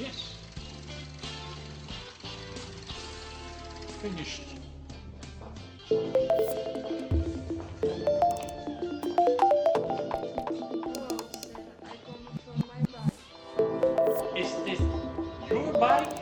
Yes. Finished. Wow, sir, I come from my bike. Is this your bike?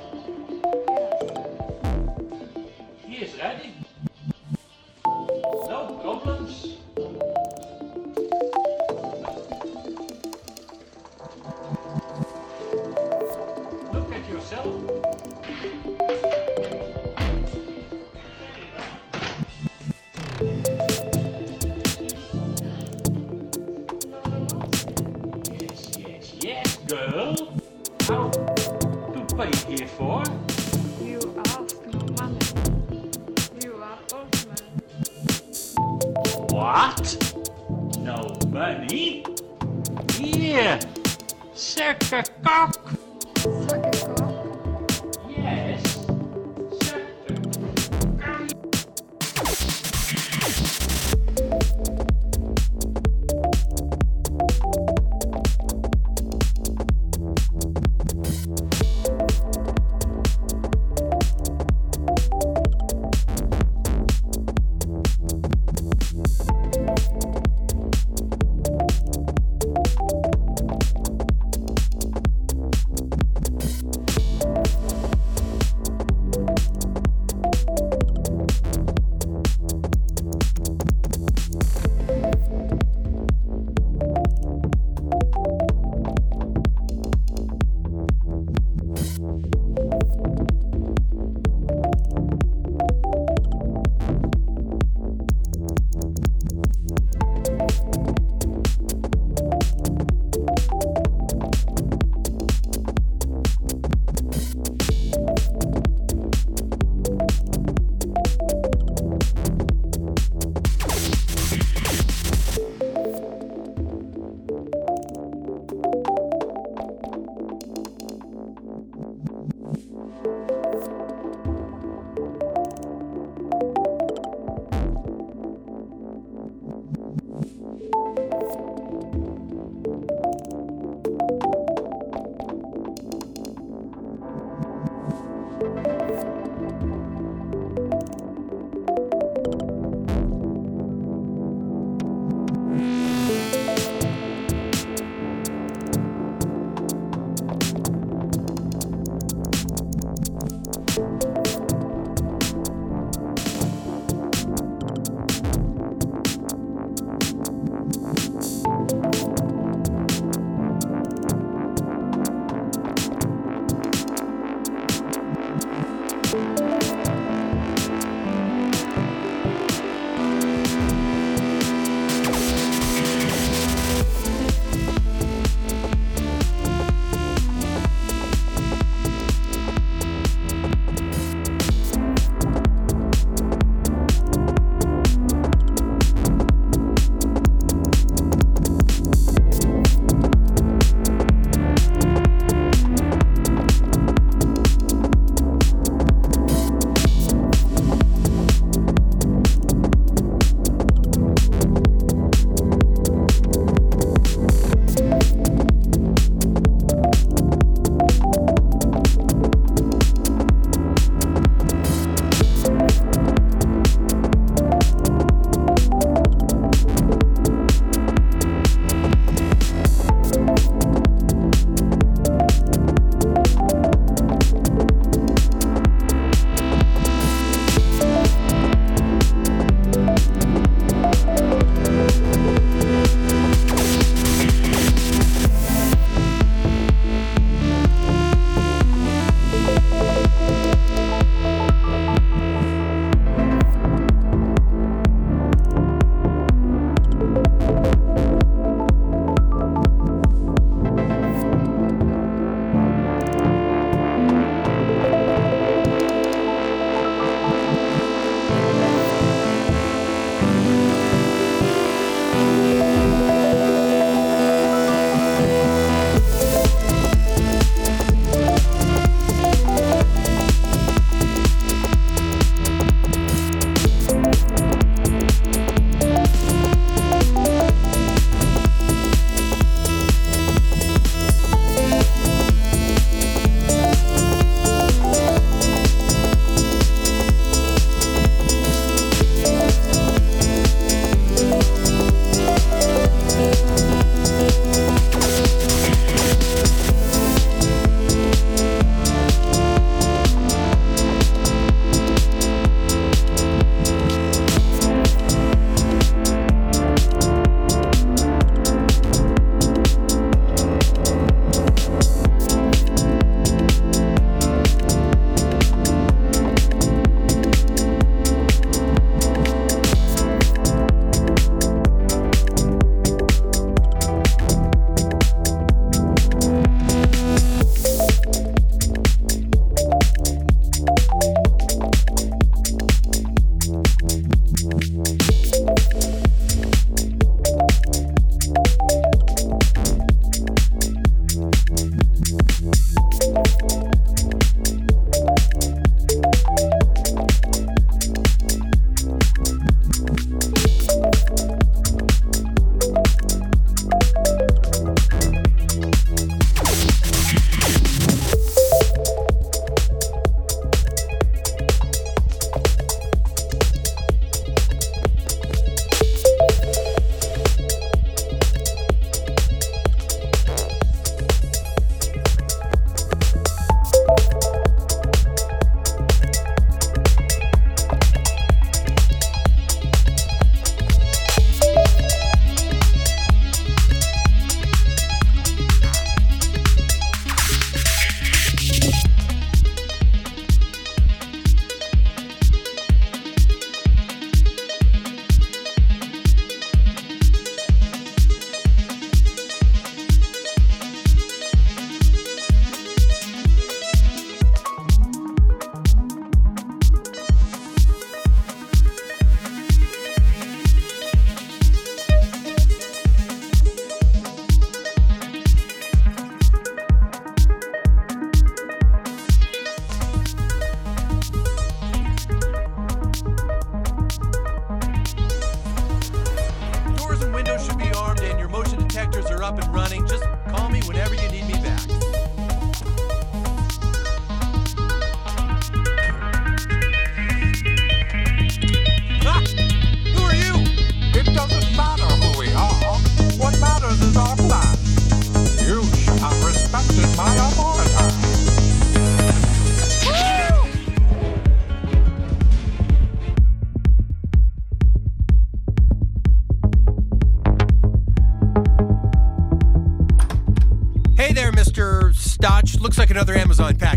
Looks like another Amazon package.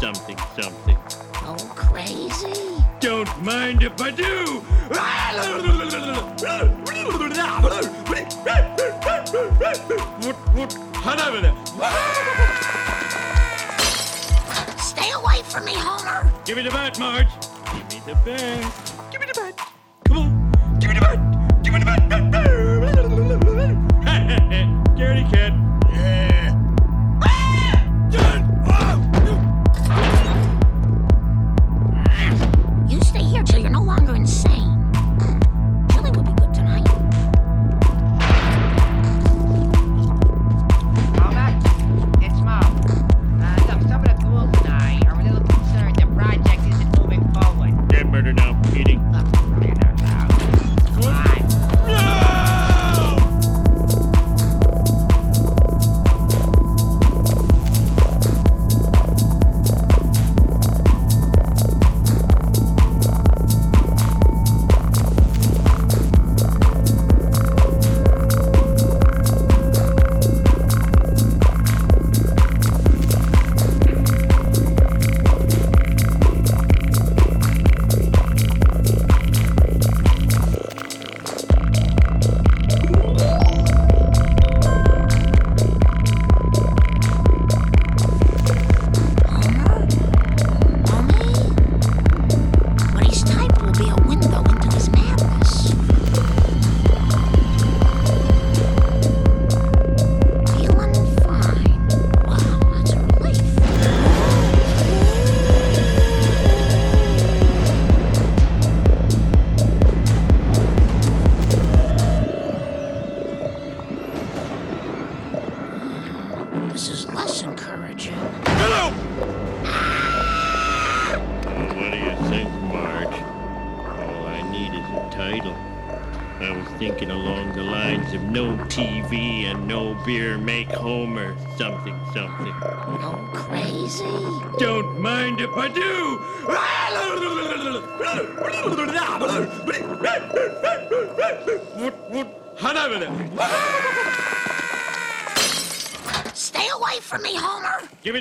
something something. Oh, crazy. Don't mind if I do. Stay away from me, Homer. Give me the bat, Marge. Give me the bat.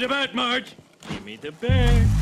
about, Marge. Give me the bag.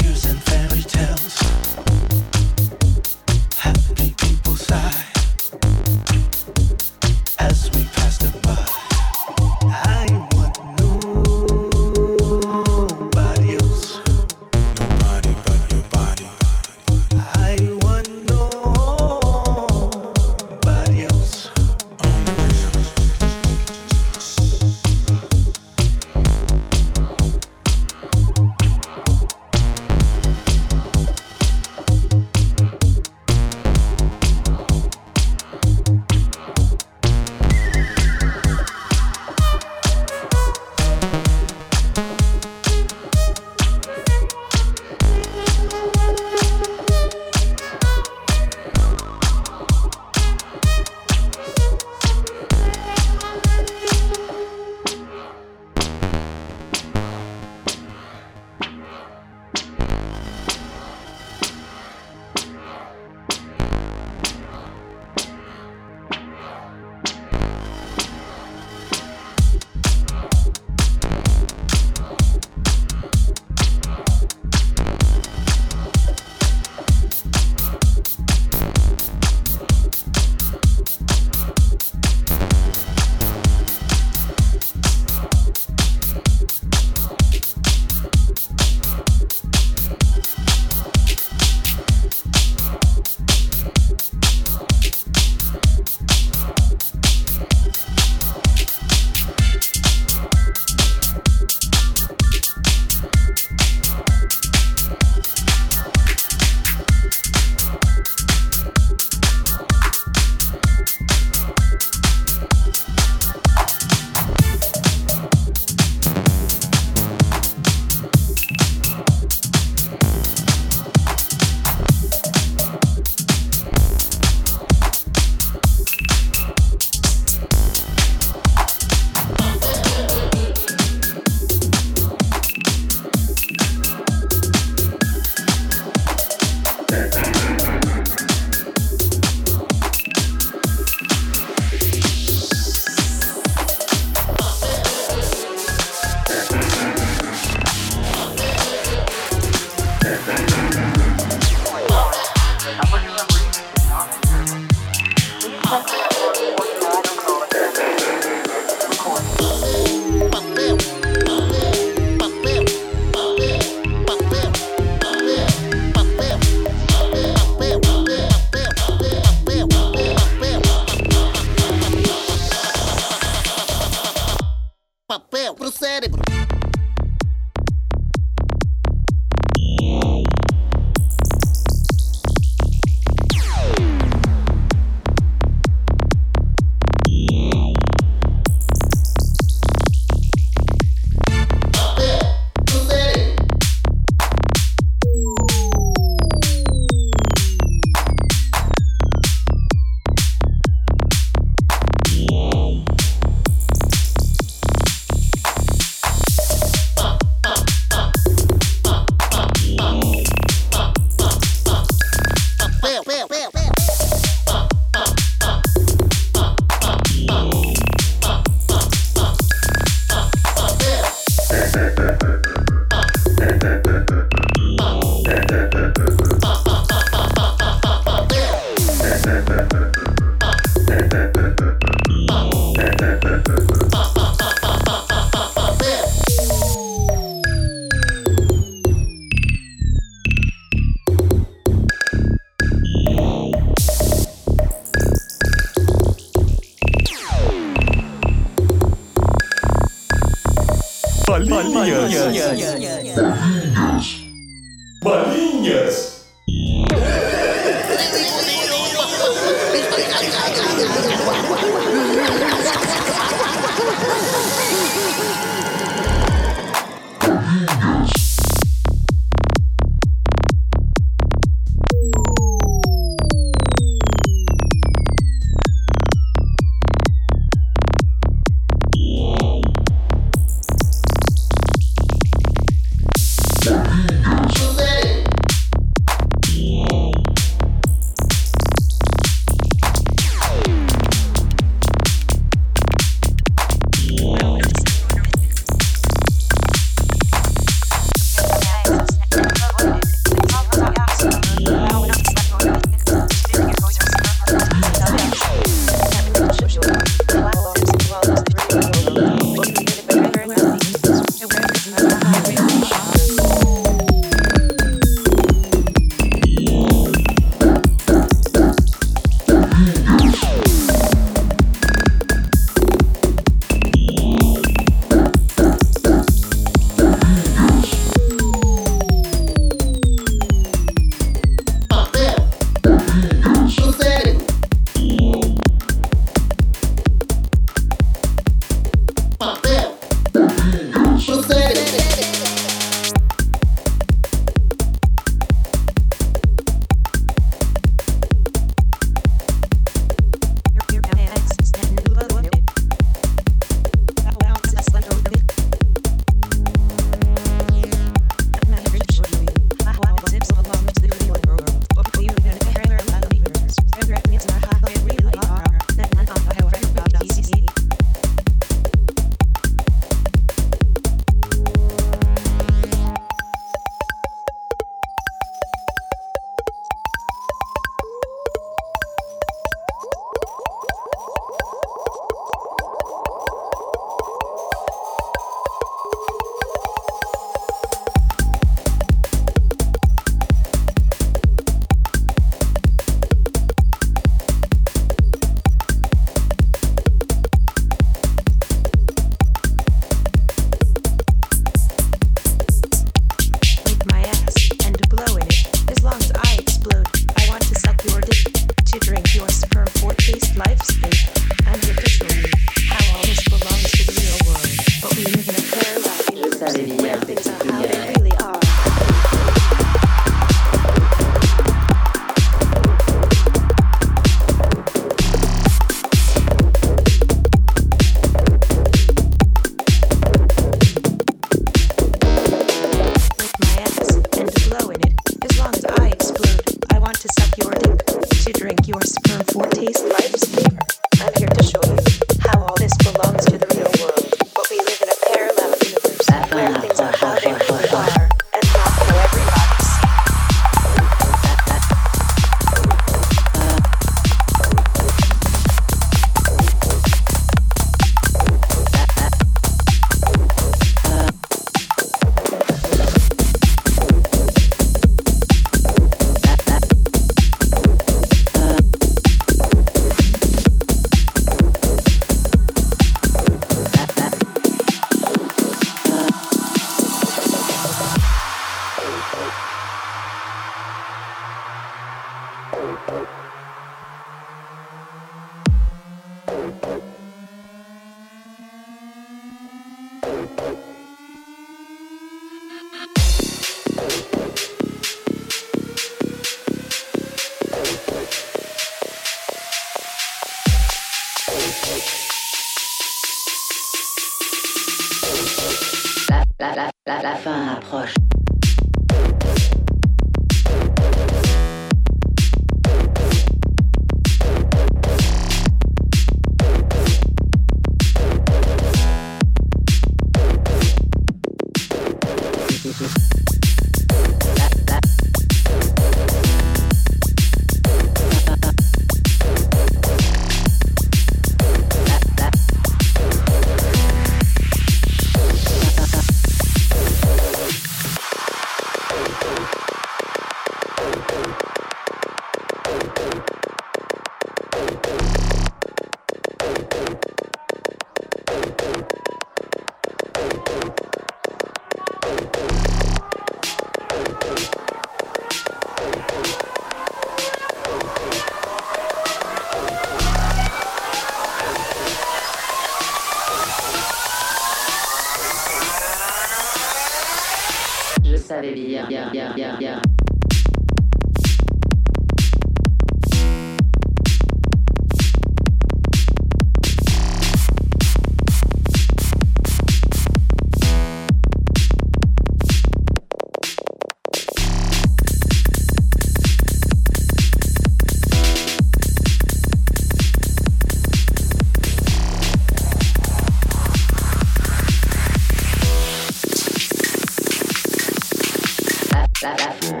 La,